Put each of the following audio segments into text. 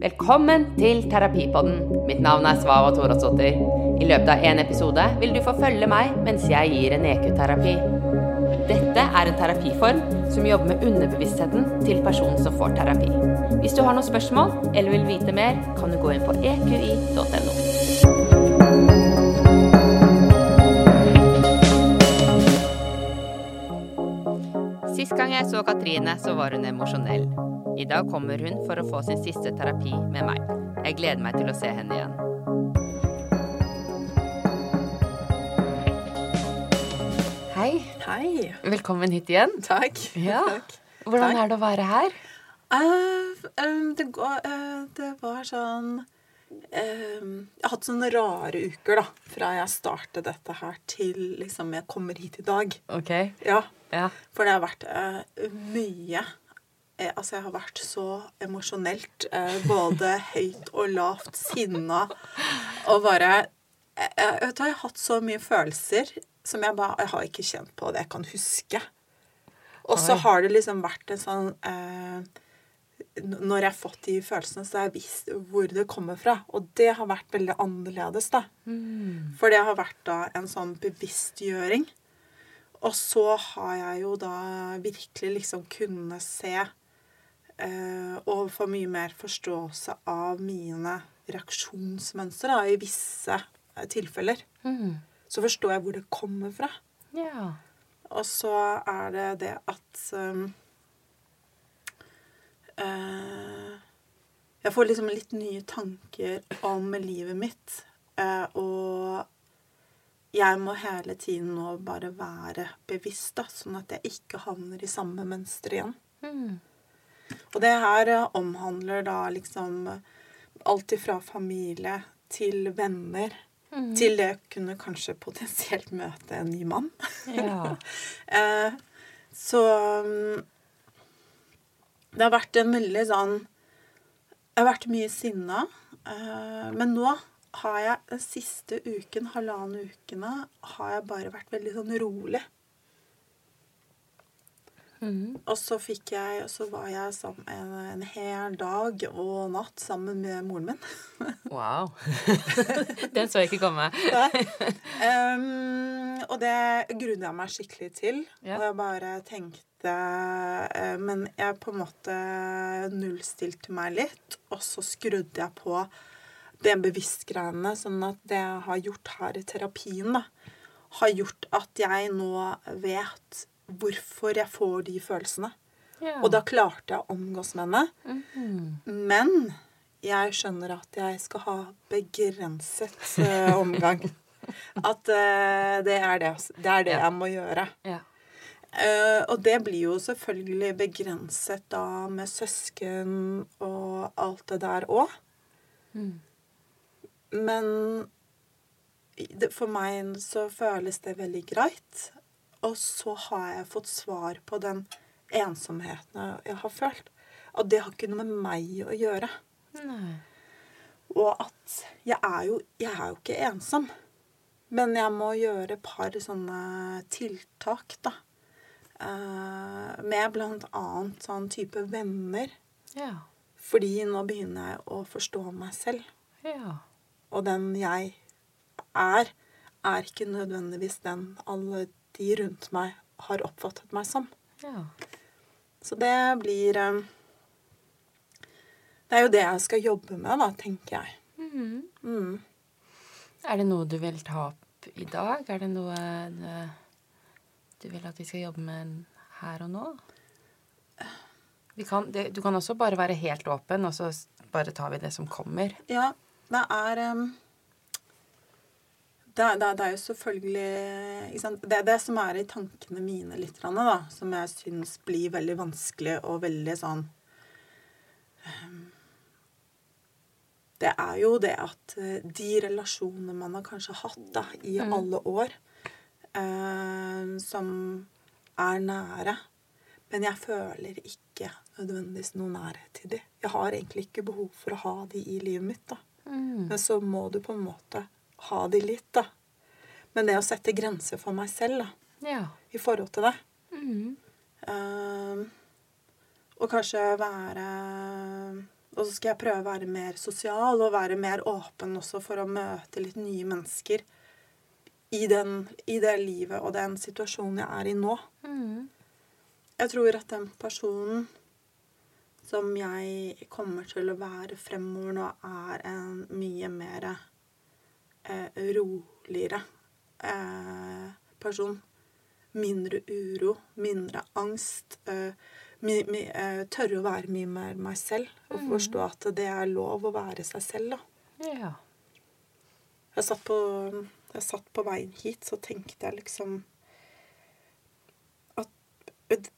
Velkommen til Terapipodden. Mitt navn er Svava Toradsdottir. I løpet av én episode vil du få følge meg mens jeg gir en EQ-terapi. Dette er en terapiform som jobber med underbevisstheten til personen som får terapi. Hvis du har noen spørsmål eller vil vite mer, kan du gå inn på eqi.no. Sist gang jeg så Katrine, så var hun emosjonell. I dag kommer hun for å få sin siste terapi med meg. Jeg gleder meg til å se henne igjen. Hei. Hei. Velkommen hit igjen. Takk. Ja. Takk. Hvordan Takk. er det å være her? Uh, um, det, går, uh, det var sånn uh, Jeg har hatt sånne rare uker, da. Fra jeg startet dette her til liksom jeg kommer hit i dag. Ok. Ja. Ja. For det har vært eh, mye. Eh, altså, jeg har vært så emosjonelt. eh, både høyt og lavt. Sinna. Og bare jeg, jeg, vet du jeg har hatt så mye følelser som jeg bare Jeg har ikke kjent på det jeg kan huske. Og så har det liksom vært en sånn eh, Når jeg har fått de følelsene, så har jeg visst hvor det kommer fra. Og det har vært veldig annerledes, da. Mm. For det har vært da en sånn bevisstgjøring. Og så har jeg jo da virkelig liksom kunnet se eh, og få mye mer forståelse av mine reaksjonsmønstre i visse eh, tilfeller. Mm. Så forstår jeg hvor det kommer fra. Ja. Og så er det det at um, eh, Jeg får liksom litt nye tanker om livet mitt. eh, og jeg må hele tiden nå bare være bevisst, da, sånn at jeg ikke havner i samme mønster igjen. Mm. Og det her eh, omhandler da liksom alt ifra familie til venner. Mm. Til det kunne kanskje potensielt møte en ny mann. Ja. Eh, så mm, Det har vært en veldig sånn Jeg har vært mye sinna. Eh, men nå har jeg den siste uken, halvannen ukene, har jeg bare vært veldig sånn rolig. Mm. Og så fikk jeg, så var jeg sammen en, en hel dag og natt sammen med moren min. Wow. Den så jeg ikke komme. um, og det grudde jeg meg skikkelig til. Yeah. Og jeg bare tenkte eh, Men jeg på en måte nullstilte meg litt, og så skrudde jeg på det bevisstgreiene, sånn at det jeg har gjort her i terapien, da, har gjort at jeg nå vet hvorfor jeg får de følelsene. Yeah. Og da klarte jeg å omgås med henne. Mhm. Men jeg skjønner at jeg skal ha begrenset uh, omgang. At uh, det er det, det er det yeah. jeg må gjøre. Yeah. Uh, og det blir jo selvfølgelig begrenset da med søsken og alt det der òg. Mm. Men det, for meg så føles det veldig greit. Og så har jeg fått svar på den ensomheten jeg har følt. Og det har ikke noe med meg å gjøre. Nei. Og at jeg er jo, jeg er jo ikke ensom. Men jeg må gjøre et par sånne tiltak, da. Eh, med blant annet sånn type venner. Ja. Fordi nå begynner jeg å forstå meg selv. Ja. Og den jeg er, er ikke nødvendigvis den alle de rundt meg har oppfattet meg som. Ja. Så det blir eh, Det er jo det jeg skal jobbe med, da, tenker jeg. Mhm. Mm. Er det noe du vil ta opp i dag? Er det noe eh, du vil at vi skal jobbe med her og nå? Vi kan, det, du kan også bare være helt åpen, og så bare tar vi det som kommer. Ja, det er um, det, det, det er jo selvfølgelig? Det er det som er i tankene mine litt, da, som jeg syns blir veldig vanskelig og veldig sånn um, Det er jo det at eh, de relasjonene man har kanskje hatt da, i Mm. alle år, eh, som er nære Men jeg føler ikke nødvendigvis noe nærhet til de. Jeg har egentlig ikke behov for å ha de i livet mitt. da. Mm. Men så må du på en måte ha de litt, da. Men det å sette grenser for meg selv da, Ja. i forhold til det mm. um, Og kanskje være og så skal jeg prøve å være mer sosial og være mer åpen også for å møte litt nye mennesker i, den, i det livet og den situasjonen jeg er i nå. Mm. Jeg tror at den personen som jeg kommer til å være fremover nå, er en mye mer roligere eh, person. Mindre uro, mindre angst. Eh, mi, eh, tørre å være mye mer meg selv. Og forstå at det er lov å være seg selv, da. Ja. Jeg satt på, jeg satt på veien hit, så tenkte jeg liksom at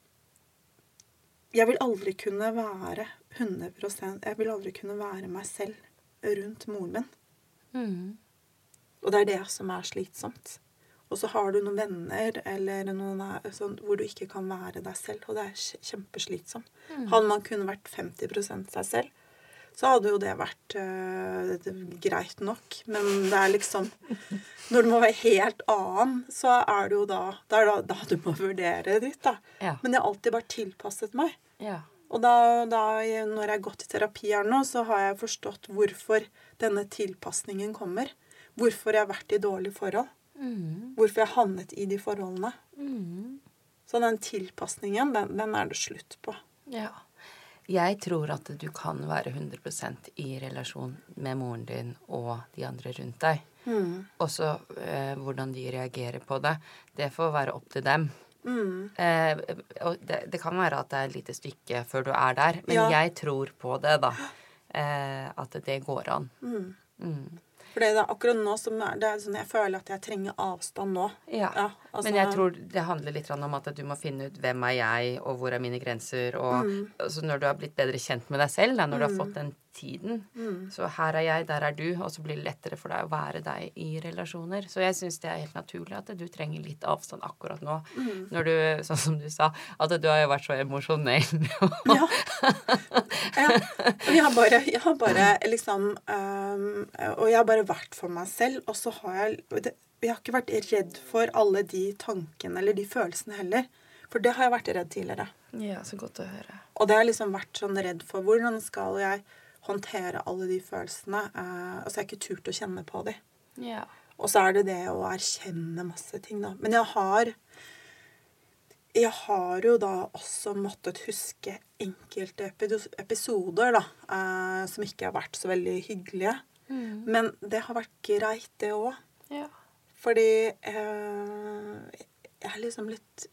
Jeg vil aldri kunne være 100 Jeg vil aldri kunne være meg selv rundt moren min. Mm. Og det er det som er slitsomt. Og så har du noen venner eller noen sånn, hvor du ikke kan være deg selv, og det er kjempeslitsomt. kjempeslitsomt. Hadde man kun vært 50% seg selv, så hadde jo det vært øh, det- greit nok. Men det er liksom Når du må være helt annen, så er det jo da Det er da, da du må vurdere ditt, da. Ja. Men jeg har alltid bare tilpasset meg. Ja. Og da, da, når jeg har gått i terapi her nå, så har jeg forstått hvorfor denne tilpasningen kommer. Hvorfor jeg har vært i dårlige forhold. Mm. Hvorfor jeg har havnet i de forholdene. Mm. Så den tilpasningen, den, den er det slutt på. Ja. Jeg tror at du kan være 100 i relasjon med moren din og de andre rundt deg. Mm. Også eh, hvordan de reagerer på det. Det får være opp til dem. Mm. Eh, og det, det kan være at det er et lite stykke før du er der, men Ja. jeg tror på det, da. Eh, at det går an. Mm. Mm. For det er akkurat nå som det er sånn jeg føler at jeg trenger avstand nå. Ja. Ja, altså- Men jeg tror det handler litt om at du må finne ut hvem er jeg, og hvor er mine grenser. Og Mm. altså når du har blitt bedre kjent med deg selv, da, når du har fått den tiden Mm. Så her er jeg, der er du, og så blir det lettere for deg å være deg i relasjoner. Så jeg syns det er helt naturlig at du trenger litt avstand akkurat nå. Mm. Når du, sånn som du sa, at du har jo vært så emosjonell. Ja. ja. Jeg har bare, jeg har bare liksom um, Og jeg har bare vært for meg selv, og så har jeg det, Jeg har ikke vært redd for alle de tankene eller de følelsene heller. For det har jeg vært redd tidligere. ja, så godt å høre. Og det har jeg liksom vært sånn redd for. Hvordan skal jeg håndtere alle de følelsene? Eh, altså, jeg har ikke turt å kjenne på de. Ja. Og så er det det å erkjenne masse ting, da. Men jeg har Jeg har jo da også måttet huske enkelte episoder, da, eh, som ikke har vært så veldig hyggelige. Mm. Men det har vært greit, det òg. ja. Fordi eh, jeg er liksom litt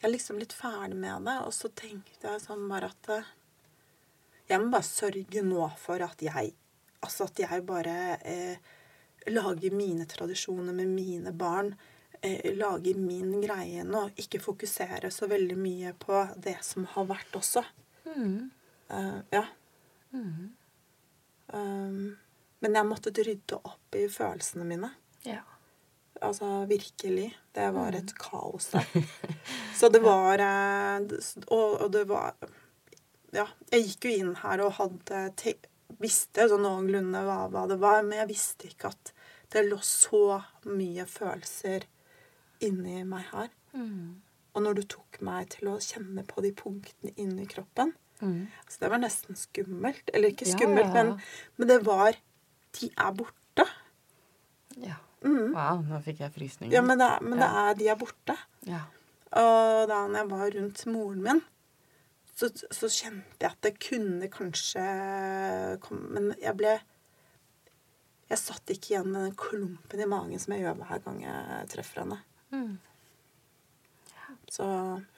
Jeg er liksom litt ferdig med det, og så tenkte jeg sånn bare at eh, Jeg må bare sørge nå for at jeg Altså at jeg bare eh, lager mine tradisjoner med mine barn. Eh, lager min greie nå. Ikke fokusere så veldig mye på det som har vært også. Mm. Uh, ja. Mm. Um, men jeg måtte rydde opp i følelsene mine. ja. Altså virkelig. Det var et kaos der. Så det var eh, Og, og det var Ja, jeg gikk jo inn her og hadde te visste sånn noenlunde hva, hva det var, men jeg visste ikke at det lå så mye følelser inni meg her. Mm. Og når du tok meg til å kjenne på de punktene inni kroppen Mm. Så det var nesten skummelt. Eller ikke skummelt, ja. Men, men det var De er borte. ja. Mm. Wow, nå fikk jeg frysninger. Ja, men, det, men det er, de er borte. Ja. Og da jeg var rundt moren min, så, så kjente jeg at det kunne kanskje komme Men jeg ble Jeg satt ikke igjen med den klumpen i magen som jeg gjør hver gang jeg treffer henne. Mm. Så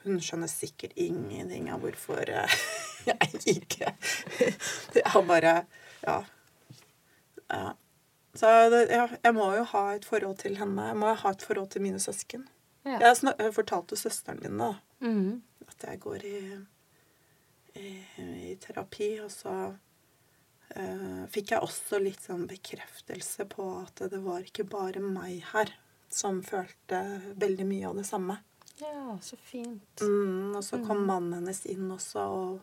hun skjønner sikkert ingenting av hvorfor eh, jeg ikke Jeg har bare Ja. ja. Så det, ja, jeg må jo ha et forhold til henne. Jeg må ha et forhold til mine søsken. Ja. Jeg, jeg fortalte søsteren min da, Mm. at jeg går i, i, i terapi, og så eh, fikk jeg også litt sånn bekreftelse på at det var ikke bare meg her som følte veldig mye av det samme. ja, så fint. Mm, og så kom mannen hennes inn også og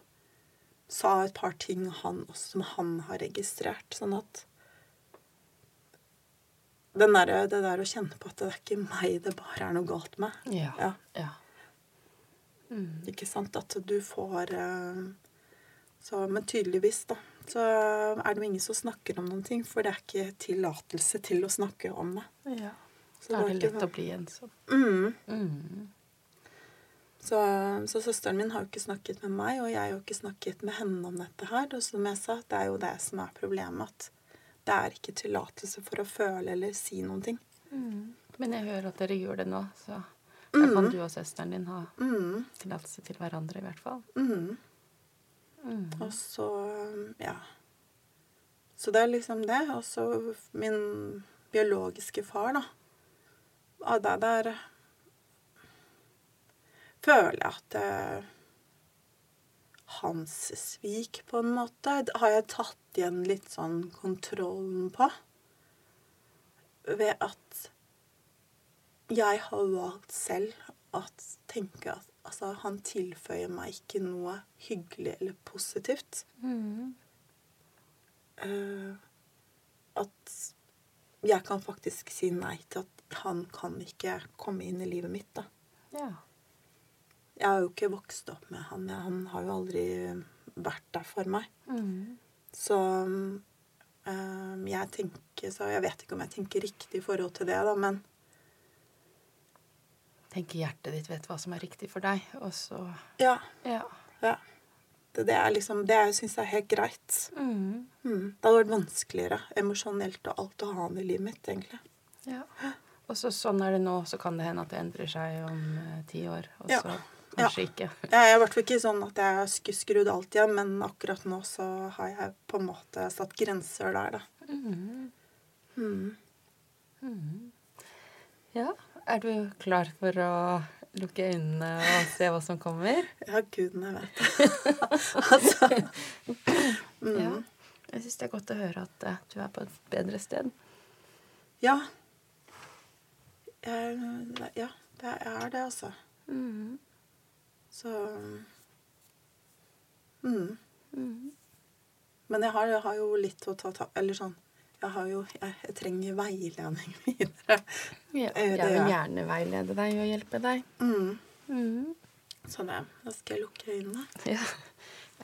sa et par ting han, som han har registrert. Sånn at den der, det der å kjenne på at det er ikke meg det bare er noe galt med. Ja. Ja. ja. Mm. Ikke sant? At du får eh, Så, men tydeligvis, da, så er det jo ingen som snakker om noen ting, for det er ikke tillatelse til å snakke om det. Ja. Så Da er det lett ikke... å bli ensom. Mm. Mm. Så, så søsteren min har jo ikke snakket med meg, og jeg har jo ikke snakket med henne om dette her. Og som jeg sa, det er jo det som er problemet, at det er ikke tillatelse for å føle eller si noen ting. Mm. Men jeg hører at dere gjør det nå, så da kan du og søsteren din ha Mm. tillatelse til hverandre, i hvert fall. Mm. Mm. Og så ja. Så det er liksom det. Og så min biologiske far, da. Og der, der føler jeg at det, hans svik, på en måte, har jeg tatt igjen litt sånn kontrollen på. Ved at jeg har valgt selv at tenke at altså, han tilføyer meg ikke noe hyggelig eller positivt. Mm. Eh, at jeg kan faktisk si nei til at han kan ikke komme inn i livet mitt, da. Ja. Jeg har jo ikke vokst opp med han. Han har jo aldri vært der for meg. Mm. Så um, jeg tenker Så jeg vet ikke om jeg tenker riktig i forhold til det, da, men Tenker hjertet ditt vet hva som er riktig for deg, og så ja. Ja. ja. Det, det er liksom Det syns jeg er helt greit. Mm. Mm. Det hadde vært vanskeligere emosjonelt og alt å ha han i livet mitt, egentlig. ja. Og så sånn er det nå, så kan det hende at det endrer seg om eh, ti år, og Ja. så kanskje ikke. Jeg er i hvert fall ikke sånn at jeg har skrudd alt igjen, men akkurat nå så har jeg på en måte satt grenser der, da. Mm. Mm. Mm. Ja. Er du klar for å lukke øynene og se hva som kommer? Ja, gudene vet det. altså. Mm. Ja. Jeg syns det er godt å høre at eh, du er på et bedre sted. Ja. Jeg, ja, det er det, altså. Mm. Så mm. Mm. Men jeg har, jeg har jo litt å ta tak Eller sånn Jeg har jo Jeg, trenger veiledning videre. Ja, Eh, jeg vil er- gjerne veilede deg og hjelpe deg. Mm. Mm. Så det. Da skal jeg lukke øynene. Ja.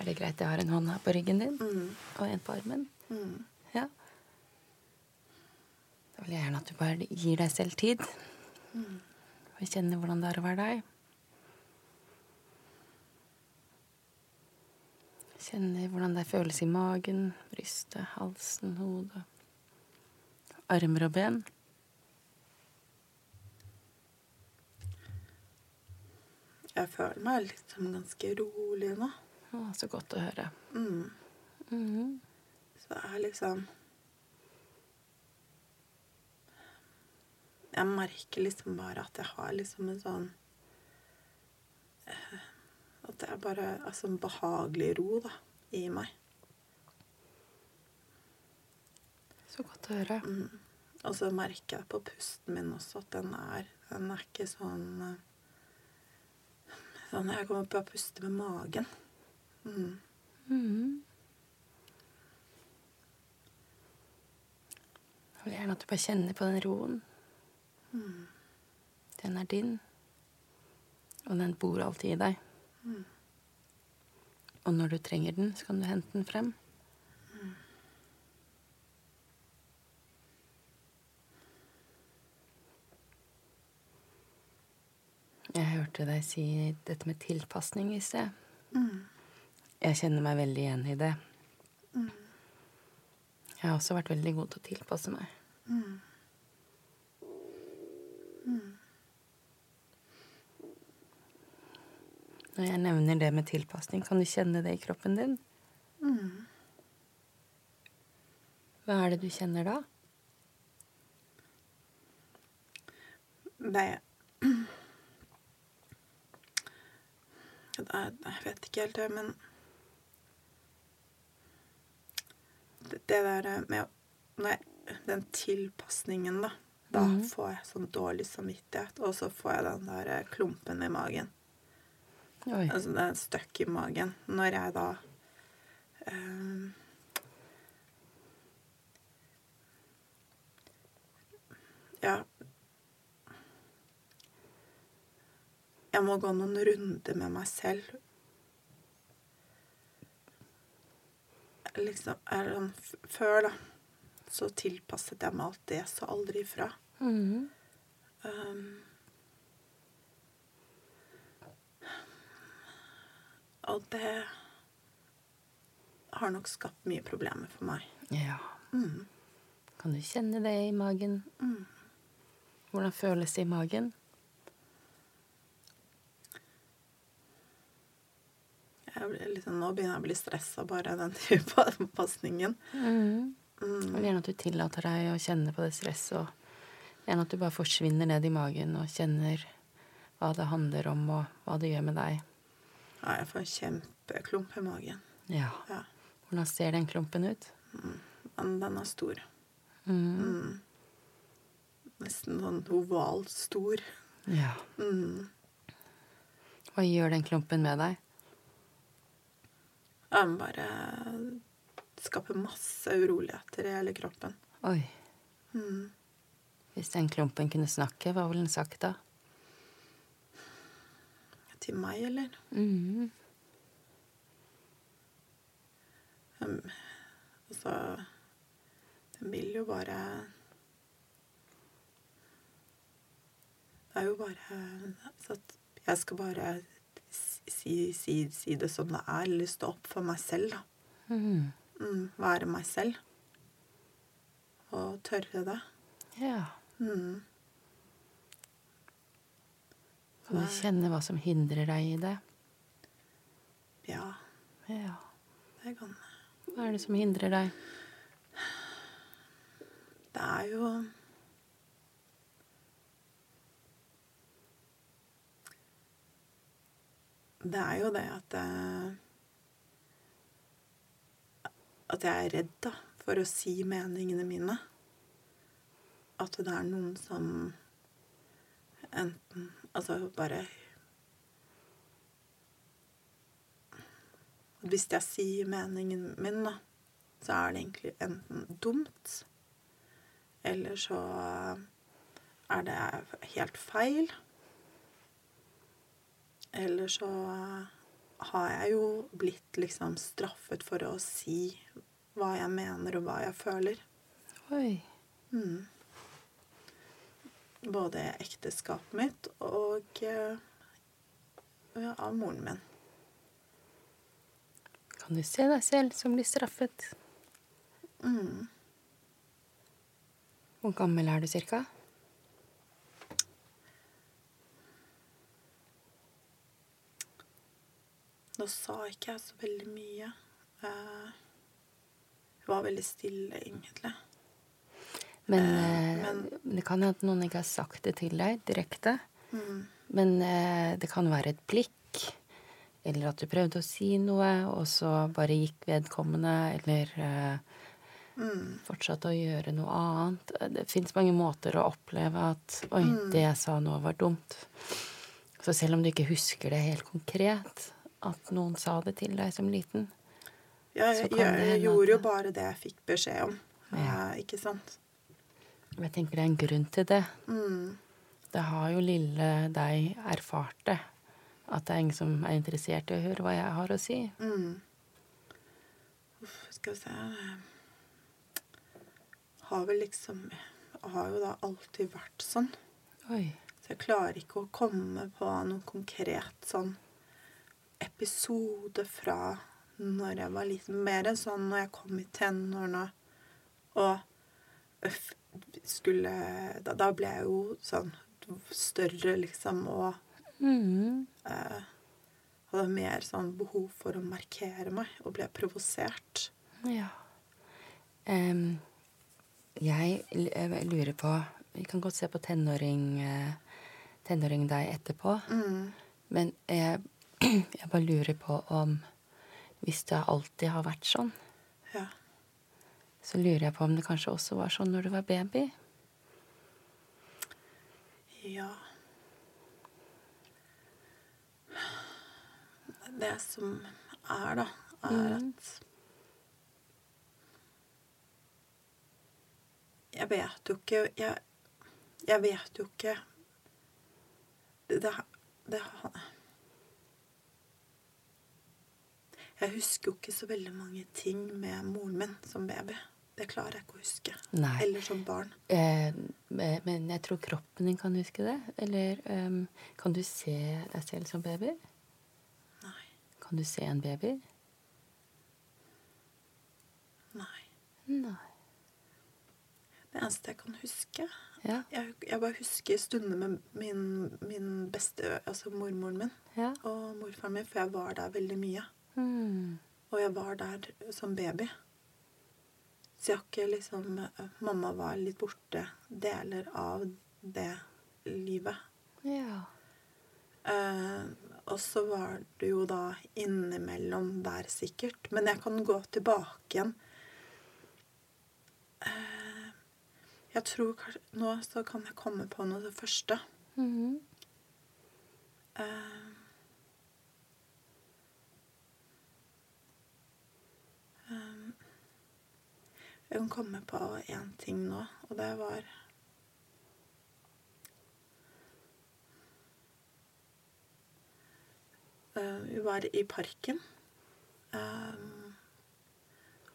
Er det greit jeg har en hånd her på ryggen din Mm. og en på armen? Mm. Ja. Da vil jeg gjerne at du bare gir deg selv tid. Og kjenner hvordan det er å være deg. Kjenner hvordan det føles i magen, brystet, halsen, hodet. Armer og ben. Jeg føler meg liksom ganske rolig nå. Å, så godt å høre. Mm. Mhm. Så det er liksom Jeg merker liksom bare at jeg har liksom en sånn eh, At det er bare altså en behagelig ro da, i meg. Så godt å høre. Mm. Og så merker jeg på pusten min også at den er Den er ikke sånn eh, Sånn Jeg kommer på å puste med magen. Mm. Mm. Jeg vil gjerne at du bare kjenner på den roen. Den er din, og den bor alltid i deg. Og når du trenger den, så kan du hente den frem. Jeg hørte deg si dette med tilpasning i sted. Jeg kjenner meg veldig igjen i det. Jeg har også vært veldig god til å tilpasse meg. Når jeg nevner det med tilpasning, kan du kjenne det i kroppen din? Hva er det du kjenner da? Det det er, Jeg vet ikke helt, det, men Det, det der med Nei, Den tilpasningen, da. Da Mhm. får jeg sånn dårlig samvittighet, og så får jeg den der eh, klumpen i magen. Oi. Altså det er støkk i magen. Når jeg da um, Ja Jeg må gå noen runder med meg selv liksom er sånn Før, da, så tilpasset jeg meg alt det, så aldri ifra. Mhm. Um, og det har nok skapt mye problemer for meg. Ja. Mm. Kan du kjenne det i magen? Mm. Hvordan føles det i magen? Jeg blir litt, sånn- nå begynner jeg å bli stressa bare av den type pasningen. Mm. Mm. Gjerne at du tillater deg å kjenne på det stresset, og gjerne at du bare forsvinner ned i magen og kjenner hva det handler om, og hva det gjør med deg. Ja, jeg får en kjempeklump i magen. Ja. Ja. Hvordan ser den klumpen ut? Men den er stor. Mhm. Mm. Nesten sånn ovalt stor. Ja. Mm. Hva gjør den klumpen med deg? Den bare skaper masse uroligheter i hele kroppen. Oi. Mm. Hvis den klumpen kunne snakke, hva ville den sagt da? Til meg, eller? Mhm. Um, altså Den vil jo bare Det er jo bare så at jeg skal bare si, si, si det som det er, eller stå opp for meg selv, da. Mm. Mm, være meg selv. Og tørre det. Ja. Mm. Kan du kjenne hva som hindrer deg i det? Ja, Ja. det kan jeg. Hva er det som hindrer deg? Det er jo Det er jo det at eh, At jeg er redd da, for å si meningene mine. At det er noen som enten Altså bare Hvis jeg sier meningen min, da, så er det egentlig enten dumt, eller så er det helt feil. Eller så har jeg jo blitt liksom straffet for å si hva jeg mener og hva jeg føler. Oi. Mm. Både ekteskapet mitt og eh, ja, av moren min. Kan du se deg selv som blir straffet? Mm. Hvor gammel er du cirka? Nå sa ikke jeg så veldig mye. Jeg Hun var veldig stille, egentlig. Men, Eh, eh, men- det kan hende noen ikke har sagt det til deg direkte. Mm. Men eh, det kan være et blikk, eller at du prøvde å si noe, og så bare gikk vedkommende, eller eh, Mm. fortsatte å gjøre noe annet. Eh, Det fins mange måter å oppleve at Oi, Mm. det jeg sa nå, var dumt. Så selv om du ikke husker det helt konkret, at noen sa det til deg som liten Jeg, jeg, hende jeg gjorde jo bare det jeg fikk beskjed om. Ja. Ikke sant? Jeg tenker det er en grunn til det. Mm. Det har jo lille deg erfart det. At det er ingen som er interessert i å høre hva jeg har å si. Mm. Uff, skal vi se Har vel liksom Har jo da alltid vært sånn. Oi. Så jeg klarer ikke å komme på noe konkret sånn episode fra når jeg var liten. Mer sånn når jeg kom i tenårene og øff, skulle da, da ble jeg jo sånn større, liksom, og Mm. eh, hadde mer sånn behov for å markere meg og ble provosert. Ja. Um, jeg eh, lurer på Vi kan godt se på tenåring, eh, tenåring deg etterpå. Mm. Men jeg, jeg bare lurer på om Hvis det alltid har vært sånn, Ja. så lurer jeg på om det kanskje også var sånn når du var baby. Ja Det som er, da, er at Jeg vet jo ikke Jeg, jeg vet jo ikke Det, det, det Jeg husker jo ikke så veldig mange ting med moren min som baby. Det klarer jeg ikke å huske. Nei. Eller som barn. Eh, men jeg tror kroppen din kan huske det. Eller um, kan du se deg selv som baby? Nei. Kan du se en baby? Nei. Nei. Det eneste jeg kan huske Ja. Jeg, jeg bare husker stunder med min, min beste Altså mormoren min Ja. og morfaren min, for jeg var der veldig mye. Mm. Og jeg var der som baby. Så jeg har ikke liksom Mamma var litt borte deler av det livet. Ja. Eh, og så var du jo da innimellom der, sikkert. Men jeg kan gå tilbake igjen. Eh, jeg tror kanskje Nå så kan jeg komme på noe det første. Mm -hmm. eh, jeg kan komme på én ting nå, og det var Eh, Vi var i parken. Eh,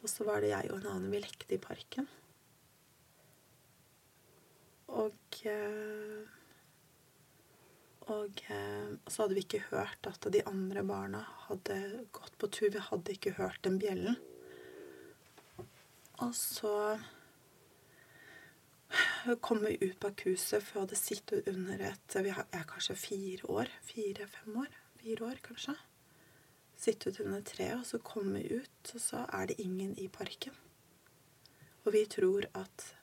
og så var det jeg og en annen vi lekte i parken. Og eh, Og eh, så hadde vi ikke hørt at de andre barna hadde gått på tur. Vi hadde ikke hørt den bjellen. Og så kommer vi ut bak huset, for det hadde sittet under et Vi er kanskje fire år. Fire-fem år. Fire år, kanskje. Sittet under treet, og så kommer vi ut, og så er det ingen i parken. Og vi tror at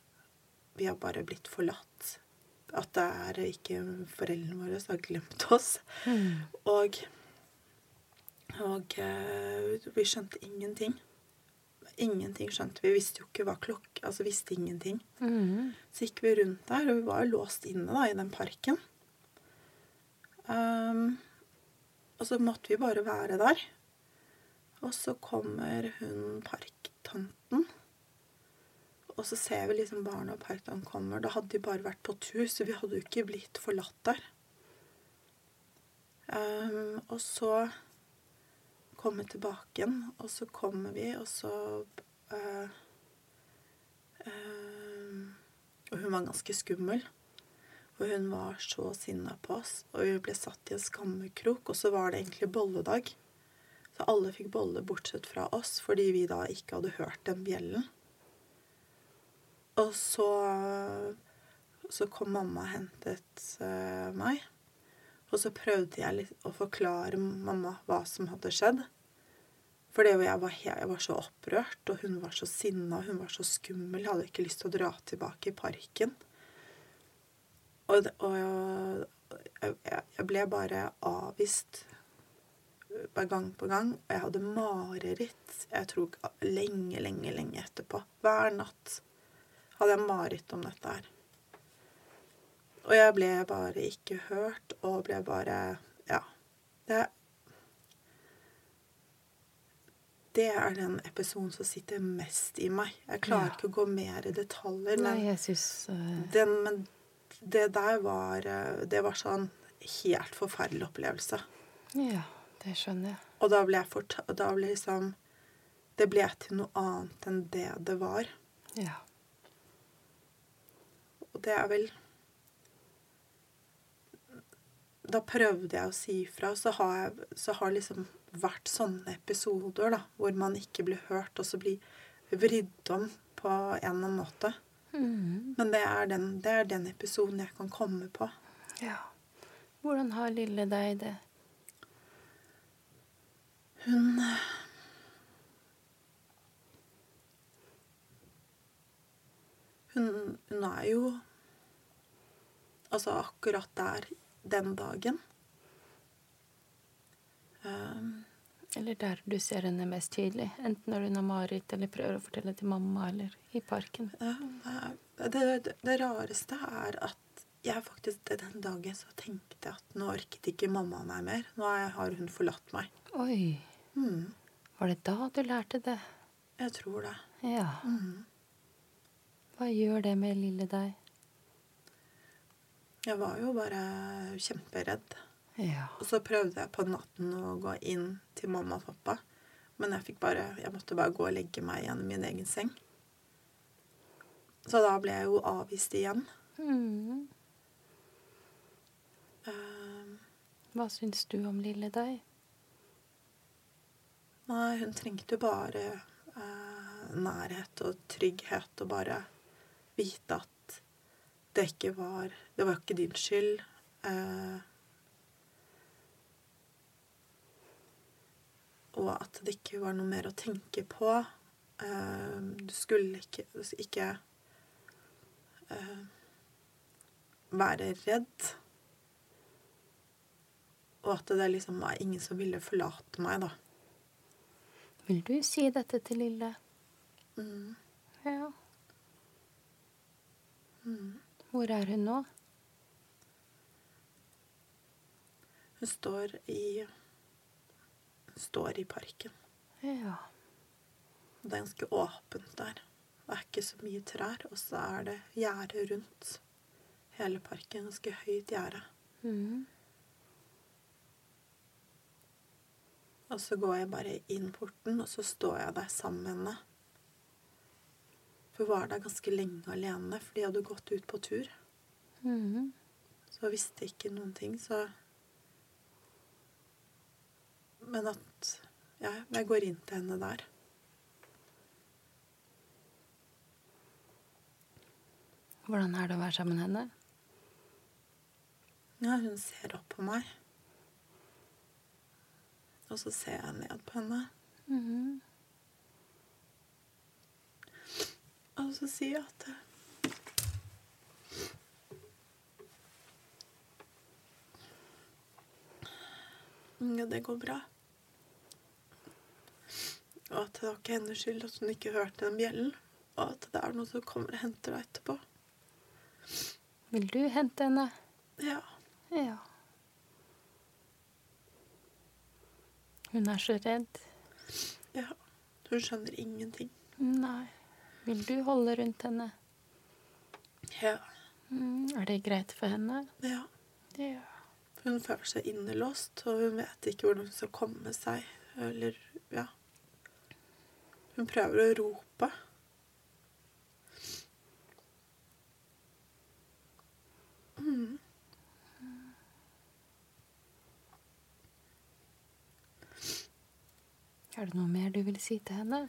vi har bare blitt forlatt. At det er ikke foreldrene våre som har glemt oss. Mm. Og, og eh, vi skjønte ingenting. Ingenting skjønte vi. Visste jo ikke hva klokk Altså visste ingenting. Mm. Så gikk vi rundt der, og vi var jo låst inne da, i den parken. Um, og så måtte vi bare være der. Og så kommer hun parktanten. Og så ser vi liksom barna og parktanten kommer. Da hadde de bare vært på tur, så vi hadde jo ikke blitt forlatt der. Um, og så kom vi tilbake igjen, og så kommer vi, og så eh, eh, Og hun var ganske skummel. Og hun var så sinna på oss. Og vi ble satt i en skammekrok, og så var det egentlig bolledag. Så alle fikk bolle bortsett fra oss, fordi vi da ikke hadde hørt den bjellen. Og så, så kom mamma og hentet eh, meg. Og så prøvde jeg litt å forklare mamma hva som hadde skjedd. For jeg, jeg var så opprørt, og hun var så sinna, hun var så skummel. Jeg hadde ikke lyst til å dra tilbake i parken. Og, og jeg, jeg, ble bare avvist eh, gang på gang. Og jeg hadde mareritt. Jeg tror lenge, lenge, lenge etterpå. Hver natt hadde jeg mareritt om dette her. Og jeg ble bare ikke hørt, og ble bare Ja. Det Det er den episoden som sitter mest i meg. Jeg klarer Ja. ikke å gå mer i detaljer. Nei, Men, jeg synes, uh... den, men det der var eh, Det var sånn helt forferdelig opplevelse. Ja, det skjønner jeg. Og da ble jeg forta da ble liksom Det ble til noe annet enn det det var. Ja. Og det er vel Da prøvde jeg å si ifra, så har jeg så har liksom vært sånne episoder da, hvor man ikke blir hørt, og så blir vridd om på en eller annen måte. Mm. Men det er den, det er den episoden jeg kan komme på. ja. Hvordan har lille deg det? Hun Hun, hun er jo Altså akkurat der den dagen. Um, Eller der du ser henne mest tydelig? Enten når hun har mareritt eller prøver å fortelle til mamma, eller i parken. det, det, det, rareste er at jeg faktisk den dagen så tenkte jeg at nå orket ikke mamma meg mer. Nå har hun forlatt meg. Oi. Mm, Var det da du lærte det? jeg tror det. Ja. Mm. Hva gjør det med lille deg? Jeg var jo bare kjemperedd. Ja. Og så prøvde jeg på natten å gå inn til mamma og pappa. Men jeg bare Jeg måtte bare gå og legge meg igjen i min egen seng. Så da ble jeg jo avvist igjen. Mm. Eh, Hva syns du om lille deg? nei, hun trengte jo bare uh, nærhet og trygghet og bare vite at det ikke var Det var ikke din skyld. Eh, og at det ikke var noe mer å tenke på. Eh, du skulle ikke, ikke eh, være redd. Og at det liksom var ingen som ville forlate meg, da. Vil du si dette til Lille? Mm. Ja. Mm. Hvor er hun nå? Hun står i står i parken. Ja. Det er ganske åpent der. Det er ikke så mye trær, og så er det gjerde rundt hele parken. Ganske høyt gjerde. Mm. Og så går jeg bare inn porten, og så står jeg der sammen med henne. Hun var der ganske lenge alene, for de hadde gått ut på tur. Mm. Så jeg visste ikke noen ting, så Men at Ja, jeg går inn til henne der. Hvordan er det å være sammen med henne? Ja, hun ser opp på meg. Og så ser jeg ned på henne. Mm. Og så si jeg at Ja, det går bra. Og at det var ikke hennes skyld at hun ikke hørte den bjellen. Og at det er noen som kommer og henter deg etterpå. Vil du hente henne? Ja. Ja. Hun er så redd. ja. Hun skjønner ingenting. Nei. Vil du holde rundt henne? Ja. Mm. Er det greit for henne? ja. Ja. Hun føler seg innelåst, og hun vet ikke hvordan hun skal komme seg. Eller ja. Hun prøver å rope. Mm. Er det noe mer du vil si til henne?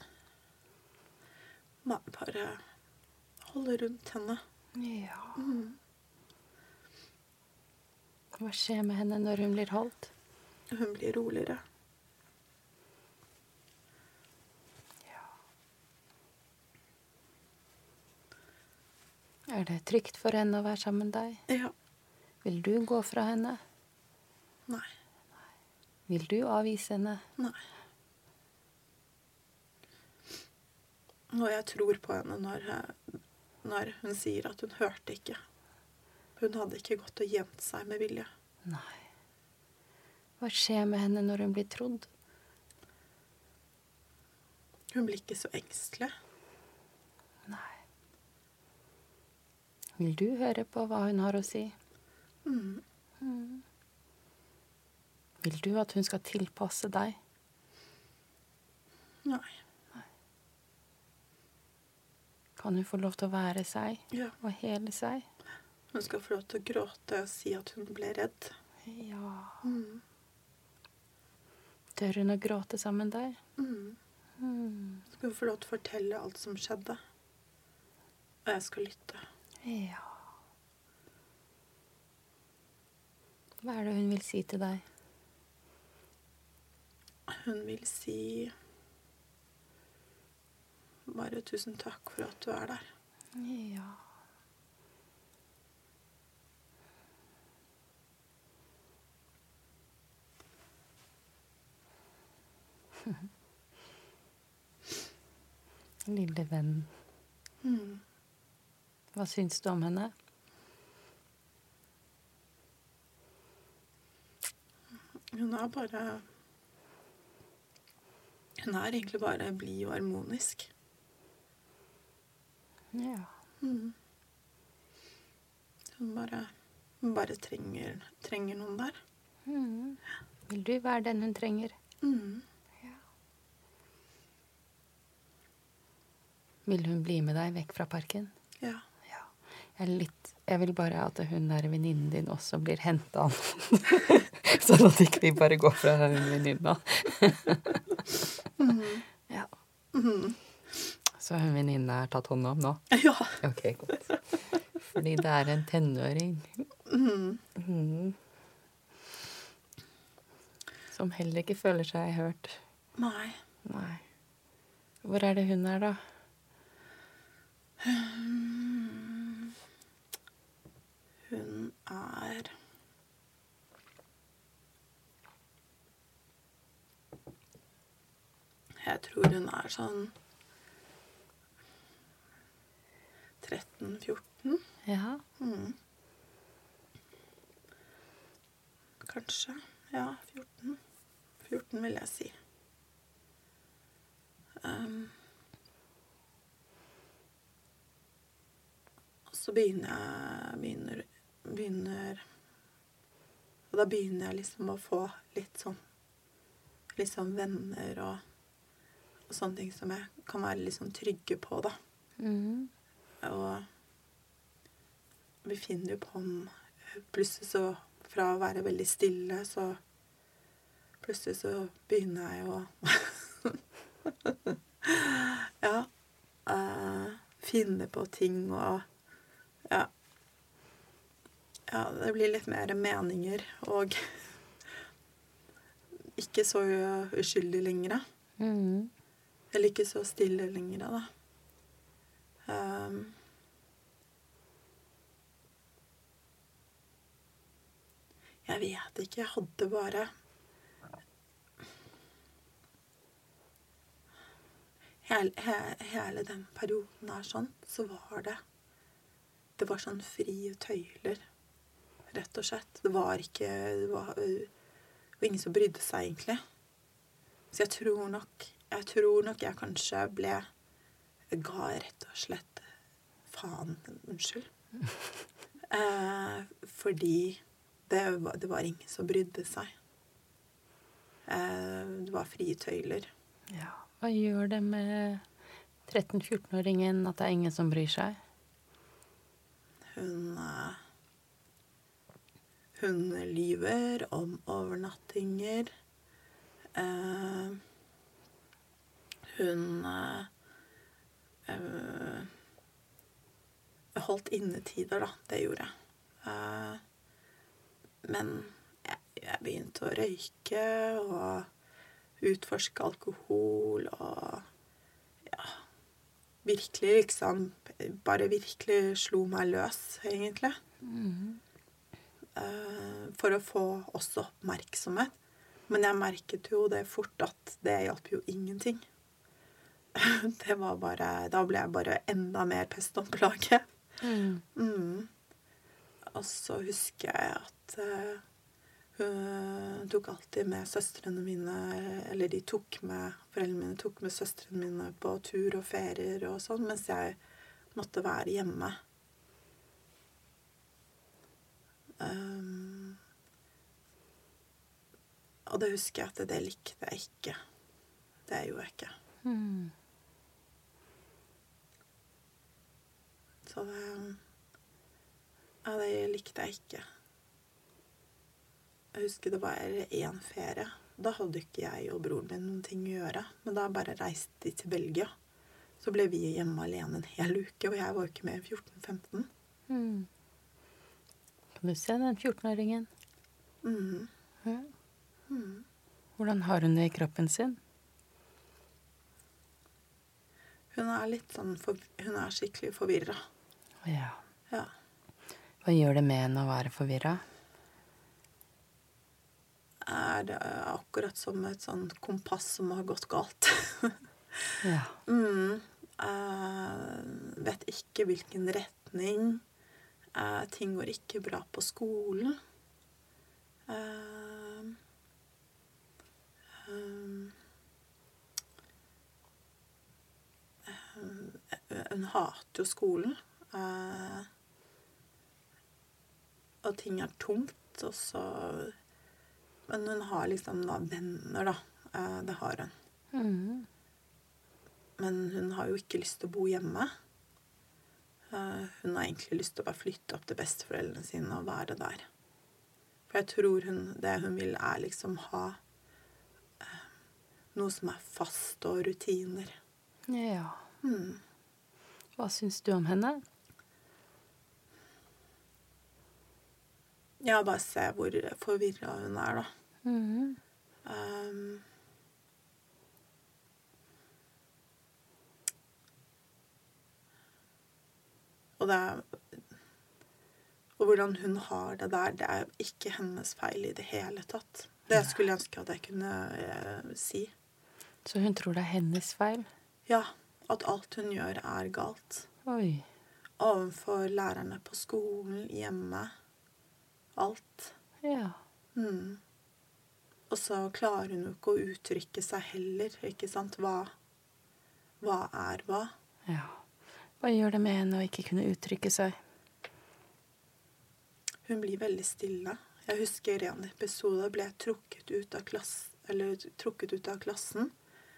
Må bare holde rundt henne. Ja. Mm. Hva skjer med henne når hun blir holdt? Hun blir roligere. Ja. Er det trygt for henne å være sammen med deg? Ja. Vil du gå fra henne? Nei. Vil du avvise henne? Nei. Og jeg tror på henne når, når hun sier at hun hørte ikke. Hun hadde ikke gått og gjemt seg med vilje. Nei. Hva skjer med henne når hun blir trodd? Hun blir ikke så engstelig. Nei. Vil du høre på hva hun har å si? Mm. Vil du at hun skal tilpasse deg? Nei. Kan hun få lov til å være seg Ja. og hele seg? Hun skal få lov til å gråte og si at hun ble redd. Ja. Mm. Tør hun å gråte sammen med deg? Mm. Mm. Skal hun få lov til å fortelle alt som skjedde. Og jeg skal lytte. Ja. Hva er det hun vil si til deg? Hun vil si bare tusen takk for at du er der. Ja. Lille venn, Mm. hva syns du om henne? Hun er bare Hun er egentlig bare blid og harmonisk. Ja. Mm. Hun bare Hun bare trenger, trenger noen der. Mm. Vil du være den hun trenger? Mm. Vil hun bli med deg vekk fra parken? Ja. Ja. Jeg, litt, jeg vil bare at hun der venninnen din også blir henta an. sånn at ikke vi bare går fra hun venninna. ja. Så hun venninna er tatt hånd om nå? Ja. Ok, godt. Fordi det er en tenåring. mm. Som heller ikke føler seg hørt. Nei. Nei. Hvor er det hun er, da? Hun er Jeg tror hun er sånn 13-14, Ja. kanskje. Ja, 14. 14 vil jeg si. Um, og så begynner jeg begynner, begynner Og da begynner jeg liksom å få litt sånn Litt sånn venner og, og sånne ting som jeg kan være litt sånn trygge på, da. Mhm. Og vi finner jo på om Plutselig så Fra å være veldig stille, så Plutselig så begynner jeg å Ja. Uh, finne på ting og Ja. Ja, det blir litt mer meninger og ikke så uskyldig lenger. Mm. Eller ikke så stille lenger, da. Um, jeg vet ikke. Jeg hadde bare hele, he, hele den perioden her sånn, så var det Det var sånn frie tøyler, rett og slett. Det var ikke Det var, det var ingen som brydde seg, egentlig. Så jeg tror nok Jeg tror nok jeg kanskje ble ga rett og slett faen. Unnskyld. Eh, fordi det var, det var ingen som brydde seg. Eh, det var frie tøyler. Ja. Hva gjør det med 13-14-åringen at det er ingen som bryr seg? Hun eh, Hun lyver om overnattinger. Eh, hun eh, eh, holdt innetider, da. Det gjorde jeg. Eh, men jeg, jeg begynte å røyke og utforske alkohol og ja Virkelig liksom Bare virkelig slo meg løs, egentlig. Eh, for å få også oppmerksomhet. Men jeg merket jo det fort at det hjalp jo ingenting. Det var bare Da ble jeg bare enda mer pest og plage. Mm. Og så husker jeg at uh, hun tok alltid med søstrene mine Eller de tok med Foreldrene mine tok med søstrene mine på tur og ferier og sånn, mens jeg måtte være hjemme. Um, og det husker jeg at det likte jeg ikke. Det gjorde jeg ikke. Mhm. Så det Ja, det likte jeg ikke. Jeg husker det var én ferie. Da hadde ikke jeg og broren min noen ting å gjøre. Men da bare reiste de til Belgia. Så ble vi hjemme alene en hel uke, og jeg var ikke med enn 14-15. Mm. Kan du se den 14-åringen? Mhm. Hvordan har hun det i kroppen sin? Hun er litt sånn for, Hun er skikkelig forvirra. Ja. Ja. Hva gjør det med en å være forvirra? Er det akkurat som et sånn kompass som har gått galt. Ja. Mm. Eh, vet ikke hvilken retning. Eh, ting går ikke bra på skolen. Uh, um, hater jo skolen. Eh, og ting er tungt, og så Men hun har liksom da venner, da. Eh, det har hun. Mm. Men hun har jo ikke lyst til å bo hjemme. Eh, hun har egentlig lyst til å bare flytte opp til besteforeldrene sine og være der. For jeg tror hun, det hun vil, er liksom ha eh, noe som er fast og rutiner. Ja. Mm. Hva syns du om henne? Ja, bare se hvor forvirra hun er, da. Mhm. Um, og det er Og hvordan hun har det der, det er ikke hennes feil i det hele tatt. Det skulle jeg ønske at jeg kunne eh, si. Så hun tror det er hennes feil? Ja, at alt hun gjør, er galt. Oi. Overfor lærerne på skolen, hjemme. Alt. Ja. Mm. Og så klarer hun jo ikke å uttrykke seg heller, ikke sant? Hva, hva er hva? ja. Hva gjør det med henne å ikke kunne uttrykke seg? Hun blir veldig stille. Jeg husker en episode ble jeg trukket ut av, klass, eller, trukket ut av klassen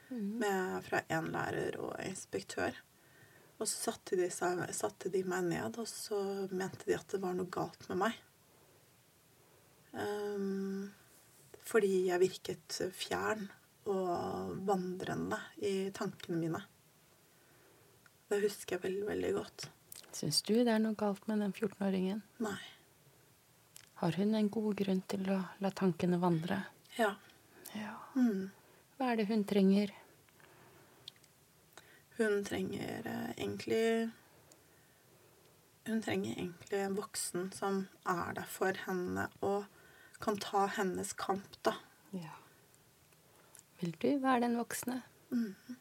med, fra en lærer og inspektør. Og så satte de, satte de meg ned, og så mente de at det var noe galt med meg. Ehm, fordi jeg virket fjern og vandrende i tankene mine. Det husker jeg veldig, veldig godt. Syns du det er noe galt med den 14-åringen? Nei. Har hun en god grunn til å la tankene vandre? Ja. Ja. Mm. Hva er det hun trenger? Hun trenger eh, egentlig Hun trenger egentlig en voksen som er der for henne og kan ta hennes kamp, da. Ja. Vil du være den voksne? Mhm.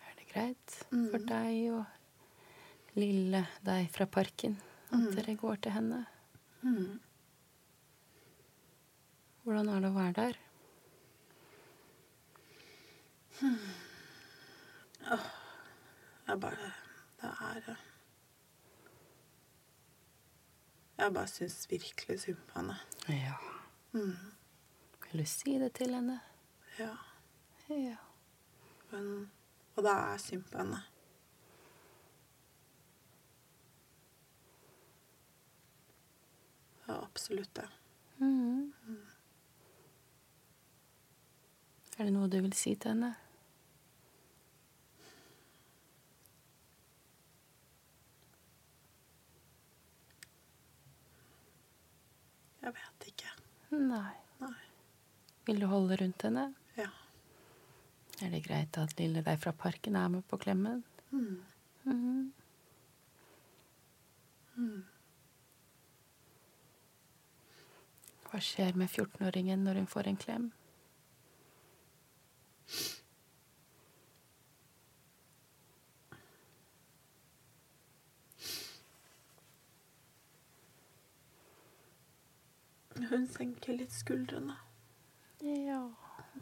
Er det greit mm. for deg og lille deg fra parken at mm. dere går til henne? Mm. Hvordan er det å være der? Jeg bare Det er eh, Jeg bare syns virkelig synd på henne. Ja. Mm. Vil du si det til henne? Ja. Ja. Men, og det er synd på henne. Ja, absolutt det. Mhm. Er det noe du vil si til henne? Jeg vet ikke. Nei. Nei. Vil du holde rundt henne? Ja. Er det greit at lille deg fra parken er med på klemmen? Mm. Mhm. Mm. Hva skjer med 14-åringen når hun får en klem? Hun senker litt skuldrene. Ja.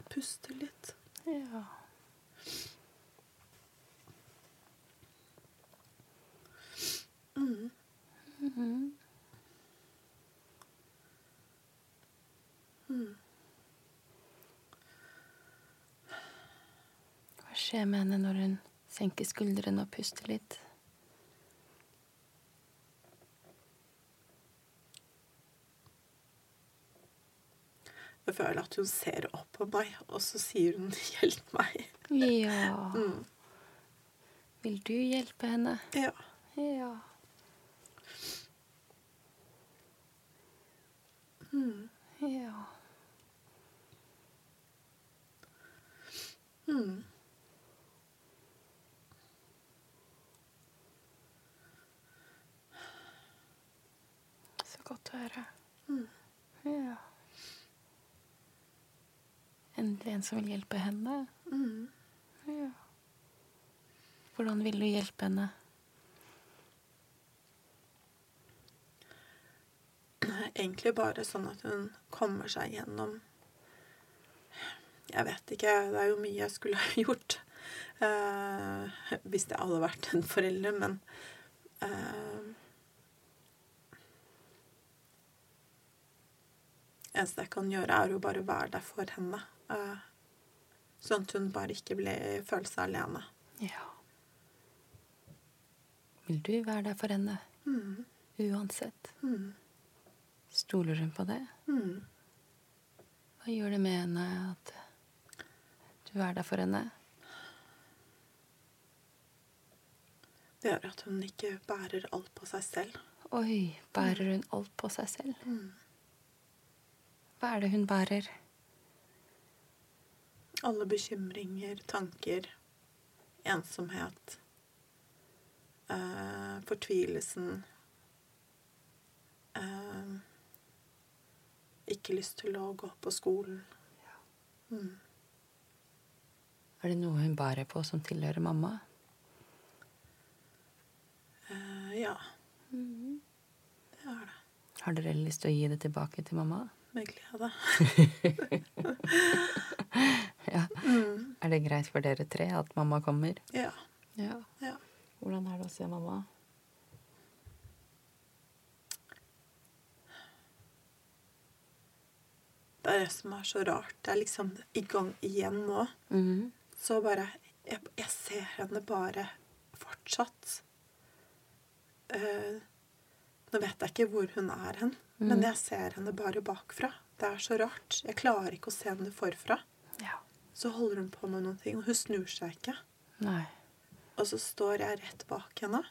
Puster litt. Ja. Mm. Mhm. Mm. Hva skjer med henne når hun senker skuldrene og puster litt? Føler at hun ser opp på meg, og så sier hun 'hjelp meg'. Ja. Mm. Vil du hjelpe henne? Ja. Ja. Mm. Ja. Mm. Så godt å høre. Mm. Ja. Endelig en som vil hjelpe henne. Mm. Ja. Hvordan vil du hjelpe henne? Egentlig bare sånn at hun kommer seg gjennom Jeg vet ikke. Det er jo mye jeg skulle ha gjort eh, hvis jeg hadde vært en forelder, men eh, eneste jeg kan gjøre, er jo bare være der for henne. Eh, Sånn at hun bare ikke ble, føle seg alene. Ja. Vil du være der for henne? Uansett. Stoler hun på det? Hva gjør det med henne at du er der for henne? Det gjør at hun ikke bærer alt på seg selv. Oi, bærer hun alt på seg selv? Hva er det hun bærer? Alle bekymringer, tanker, ensomhet, eh, fortvilelsen eh, Ikke lyst til å gå på skolen. Er det noe hun bærer på som tilhører mamma? Eh, ja. Det er det. Har dere lyst til å gi det tilbake til mamma? Med glede. Ja. Er det greit for dere tre at mamma kommer? Ja. Ja. ja. Hvordan er det å se mamma? Det er det som er så rart. Det er liksom i gang igjen nå. Mhm. Så bare Jeg, jeg ser henne bare fortsatt. Uh, nå vet jeg ikke hvor hun er hen, men jeg ser henne bare bakfra. Det er så rart. Jeg klarer ikke å se henne forfra. Ja. Så holder hun på med noen ting, og hun snur seg ikke. Nei. Og så står jeg rett bak henne.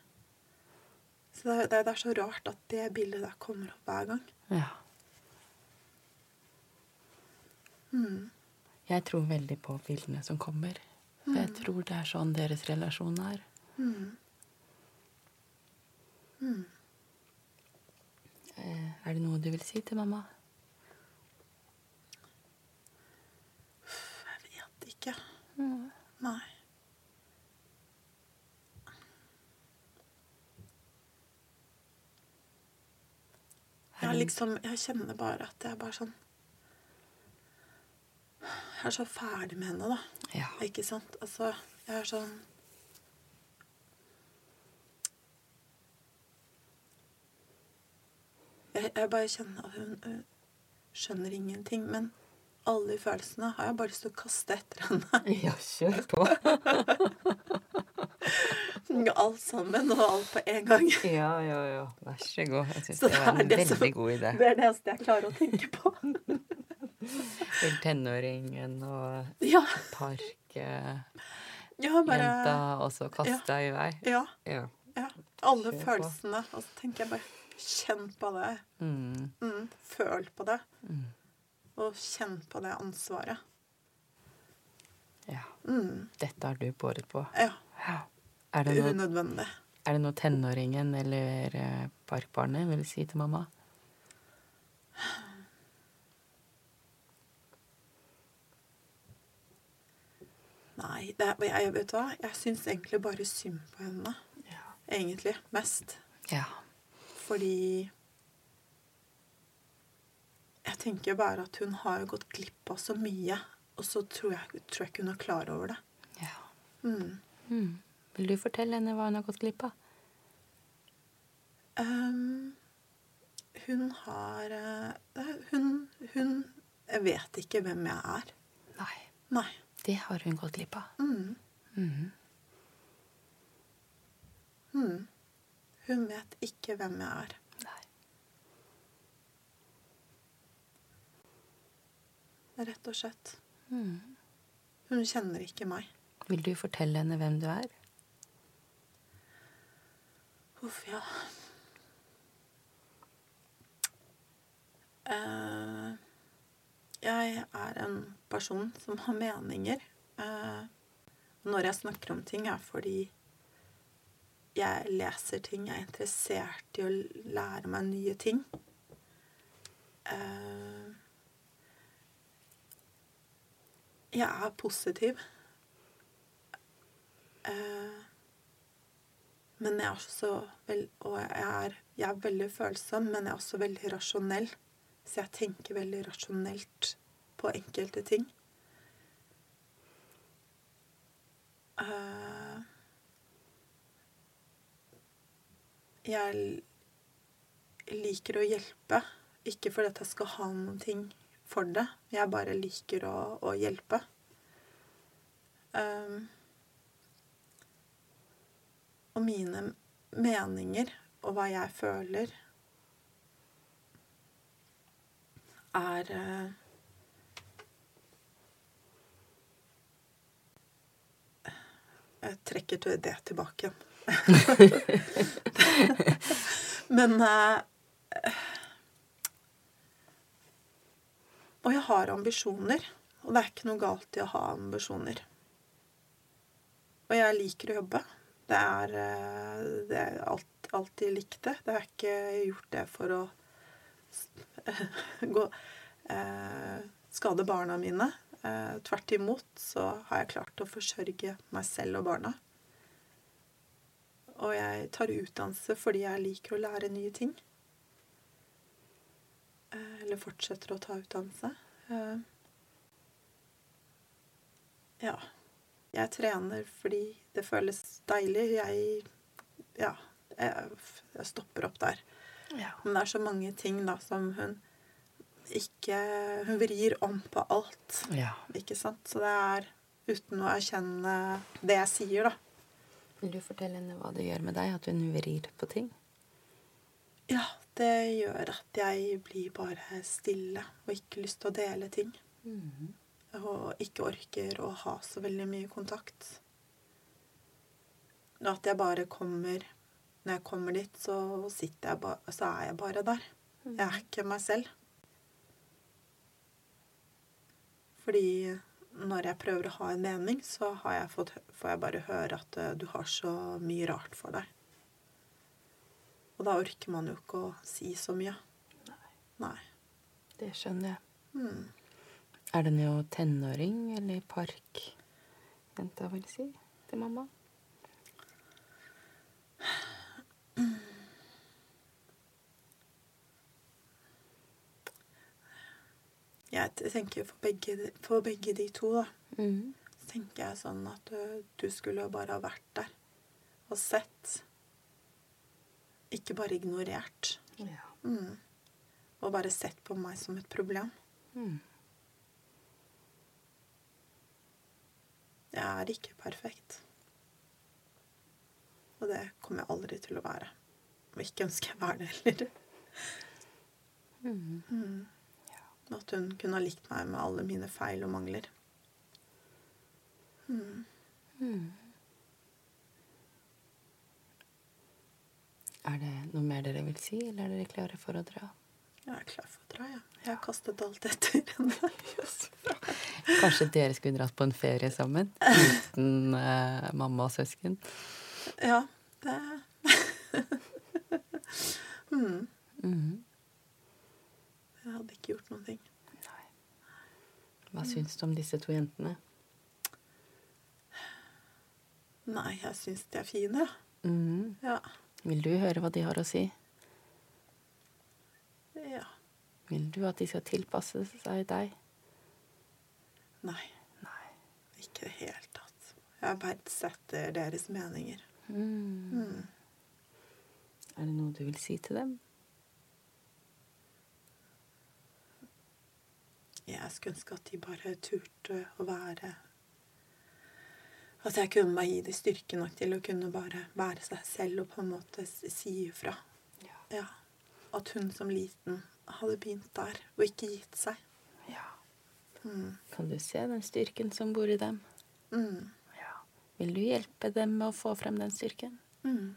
Så det, det, det er så rart at det bildet der kommer opp hver gang. Ja. Jeg tror veldig på bildene som kommer. For jeg tror det er sånn deres relasjon er. Mm. Er det noe du vil si til mamma? Jeg vet ikke. Nei. Jeg, liksom, jeg kjenner bare at jeg er bare sånn Jeg er så ferdig med henne, da. Ja. Ikke sant? Altså, jeg er sånn jeg, jeg bare kjenner at hun, hun skjønner ingenting. Men alle de følelsene har jeg bare lyst til å kaste etter henne. Ja, kjør på. Alt sammen og alt på en gang. Ja, ja, ja. Vær så god. Jeg syns det var en det veldig som- god idé. Det er det eneste jeg klarer å tenke på. Til tenåringen og Ja, parkjenta, og så kaste deg i vei. Ja. Ja. ja. Alle Kjør på. følelsene. Og så tenker jeg bare Kjenn på det. Mm. Mm, føl på det. Og kjenn på det ansvaret. ja. Mm, Dette har du båret på. ja. Ja. Er det noe, Unødvendig. er det noe tenåringen eller eh, parkbarnet vil si til mamma? Nei, det, er- jeg, vet du hva? Jeg syns egentlig bare synd på henne. Ja. Egentlig. Mest. Ja. Fordi tenker bare at hun har gått glipp av så mye. Og så tror jeg, tror jeg ikke hun er klar over det. ja. Mm. Mm. Vil du fortelle henne hva hun har gått glipp av? Um, hun har uh, hun, hun vet ikke hvem jeg er. Nei. Nei. Det har hun gått glipp av. Mm. Mm. Mm. Hun vet ikke hvem jeg er. Rett og slett. Mm. Hun kjenner ikke meg. Vil du fortelle henne hvem du er? Uff, ja. Eh, jeg er en person som har meninger. Eh, når jeg snakker om ting, er fordi jeg leser ting. Jeg er interessert i å lære meg nye ting. Eh, jeg er positiv. Eh, men jeg er også vel, Og jeg er, jeg er veldig følsom, men jeg er også veldig rasjonell. Så jeg tenker veldig rasjonelt på enkelte ting. Eh, jeg liker å hjelpe. Ikke fordi jeg skal ha noen ting for det. Jeg bare liker å, å hjelpe. Um, og mine meninger og hva jeg føler, er uh, Jeg trekker det tilbake igjen. Men uh, Og jeg har ambisjoner. Og det er ikke noe galt i å ha ambisjoner. Og jeg liker å jobbe. Det er, eh, det er alt, alltid likt det. Det er ikke gjort det for å gå, eh, skade barna mine. Eh, tvert imot så har jeg klart å forsørge meg selv og barna. Og jeg tar utdannelse fordi jeg liker å lære nye ting. Eh, eller fortsetter å ta utdannelse. Eh, ja. Jeg trener fordi det føles deilig. Jeg Ja, jeg, jeg stopper opp der. Ja. Men det er så mange ting da som hun ikke Hun vrir om på alt, ja. ikke sant? Så det er uten å erkjenne det jeg sier, da. Vil du fortelle henne hva det gjør med deg at hun vrir på ting? Ja, det gjør at jeg blir bare stille og ikke lyst til å dele ting. Og ikke orker å ha så veldig mye kontakt. Og at jeg bare kommer Når jeg kommer dit, så sitter jeg ba, så er jeg bare der. Jeg er ikke meg selv. Fordi når jeg prøver å ha en mening, så har jeg fått, får jeg bare høre at eh, du har så mye rart for deg. Og da orker man jo ikke å si så mye. Nei. Det skjønner jeg. Mm. Er det jo tenåring eller parkjenta vil si til mamma? Jeg tenker for begge, for begge de to, da. Mm. Så tenker jeg sånn at du, du skulle jo bare ha vært der og sett. Ikke bare ignorert. Ja. Mm. Og bare sett på meg som et problem. Mm. Jeg er ikke perfekt. Og det kommer jeg aldri til å være. Og ikke ønsker jeg å være det heller. Mm. Mm. At hun kunne ha likt meg med alle mine feil og mangler. Mm. Er det noe mer dere vil si, eller er dere klare for å dra? Jeg er klar for å dra, ja. Jeg har kastet alt etter henne. Kanskje dere skulle dratt på en ferie sammen? Uten uh, mamma og søsken? Ja, det mm. Mhm. Jeg hadde ikke gjort noen ting. Hva syns du om disse to jentene? Nei, jeg syns de er fine. Mhm. Ja. Vil du høre hva de har å si? ja. Vil du at de skal tilpasse seg deg? Nei, Nei. ikke i det hele tatt. Jeg verdsetter deres meninger. Mm. Mm. Er det noe du vil si til dem? Jeg skulle ønske at de bare turte å være At jeg kunne bare gi dem styrke nok til å kunne bare være seg selv og på en måte si ifra. Ja. Ja. At hun som liten hadde begynt der og ikke gitt seg. ja. Mm. Kan du se den styrken som bor i dem? Mm. Ja. Vil du hjelpe dem med å få frem den styrken? Mm.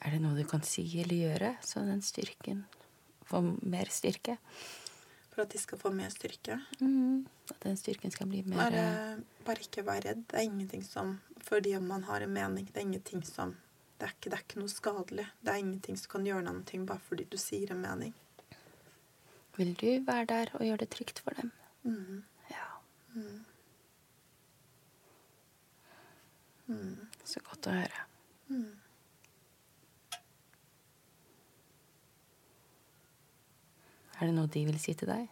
Er det noe du kan si eller gjøre, så den styrken får mer styrke? For at de skal få mer styrke. Mm. At den styrken skal bli mer Bare, bare ikke vær redd. Det er ingenting som Fordi om man har en mening, det er ingenting som det er, ikke, det er ikke noe skadelig. Det er ingenting som kan gjøre noe ting bare fordi du sier en mening. Vil du være der og gjøre det trygt for dem? Mm. Ja. Mm. Mm. Så godt å høre. Mm. Er det noe de vil si til deg?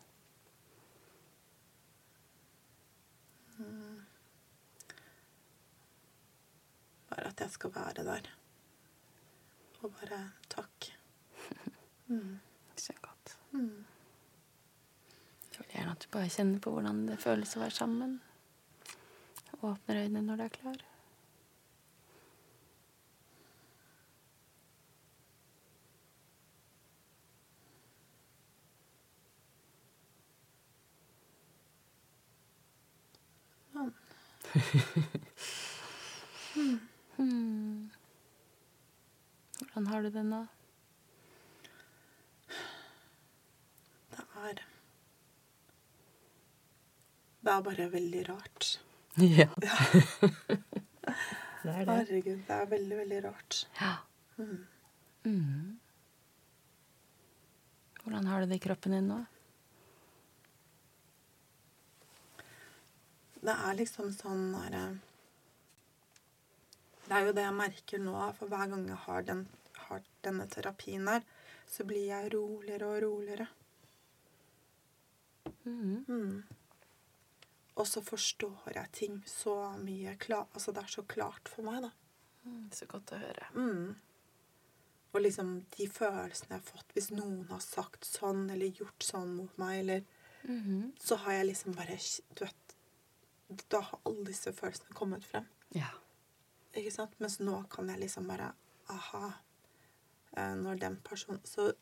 Bare at jeg skal være der. Og bare takk. Mm. Så godt. Mm. Jeg vil gjerne at du bare kjenner på hvordan det føles å være sammen. Åpner øynene når du er klar. Sånn. Hmm. Hvordan har du det nå? Det er Det er bare veldig rart. Ja. Ja, Det er herregud. Det er veldig, veldig rart. Ja. Mm. Mm. Hvordan har du det i kroppen din nå? Det er liksom sånn derre Det er jo det jeg merker nå, for hver gang jeg har, den, har denne terapien her, så blir jeg roligere og roligere. Mm. Mm. Og så forstår jeg ting så mye klar, Altså, det er så klart for meg, da. Mm, Så godt å høre. Mm. Og liksom de følelsene jeg har fått hvis noen har sagt sånn eller gjort sånn mot meg, eller -hmm. Så har jeg liksom bare Du vet Da har alle disse følelsene kommet frem. Ja. Ikke sant? Mens nå kan jeg liksom bare Aha. eh, Når den personen Så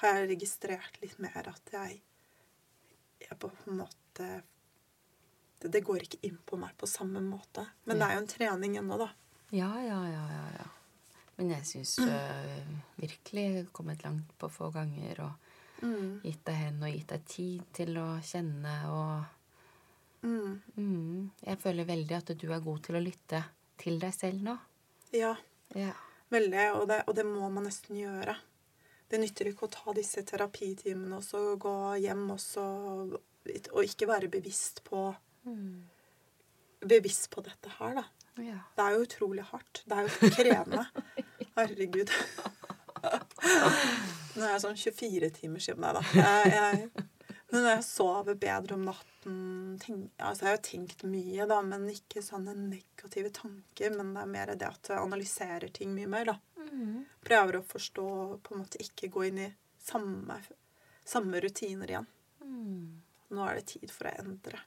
har jeg registrert litt mer at jeg Jeg på en måte det, det går ikke inn på meg på samme måte. Men det er jo en trening ennå, da. Ja, ja, ja, ja, ja. Men jeg syns du øh, virkelig kommet langt på få ganger og Mm. gitt deg hen og gitt deg tid til å kjenne og Mm. mm, Jeg føler veldig at du er god til å lytte til deg selv nå. Ja. Ja. Veldig, og det, og det må man nesten gjøre. Det nytter ikke å ta disse terapitimene og så gå hjem og så Og ikke være bevisst på Mm. Bevisst på dette her, da. ja. Det er jo utrolig hardt. Det er jo krevende. Herregud. Nå er jeg sånn 24 timer siden Nei da. Jeg, jeg, men når jeg sover bedre om natten tenk, altså Jeg har jo tenkt mye, da, men ikke sånne negative tanker. Men det er mer det at jeg analyserer ting mye mer, da. Mm. Prøver å forstå, på en måte ikke gå inn i samme, samme rutiner igjen. Mm. Nå er det tid for å endre.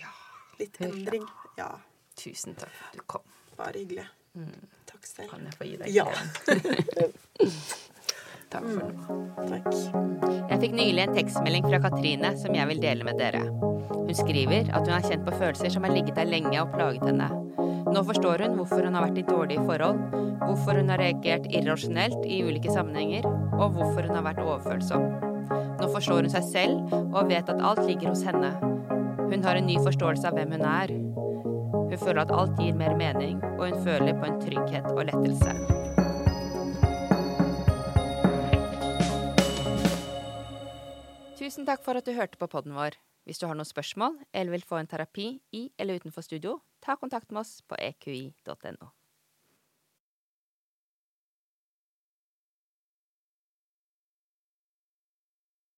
ja. Litt Hurra. endring. Ja, Tusen takk for at du kom. bare hyggelig. Mm. Takk selv. Kan jeg få gi deg Ja. klem? Takk for nå. Takk. Jeg fikk nylig en tekstmelding fra Katrine som jeg vil dele med dere. Hun skriver at hun har kjent på følelser som har ligget der lenge og plaget henne. Nå forstår hun hvorfor hun har vært i dårlige forhold, hvorfor hun har reagert irrasjonelt i ulike sammenhenger, og hvorfor hun har vært overfølsom. Nå forstår hun seg selv og vet at alt ligger hos henne. Hun har en ny forståelse av hvem hun er. Hun føler at alt gir mer mening, og hun føler på en trygghet og lettelse. Takk for at du hørte på podden vår. Hvis du har noen spørsmål eller vil få en terapi i eller utenfor studio, ta kontakt med oss på eqi.no.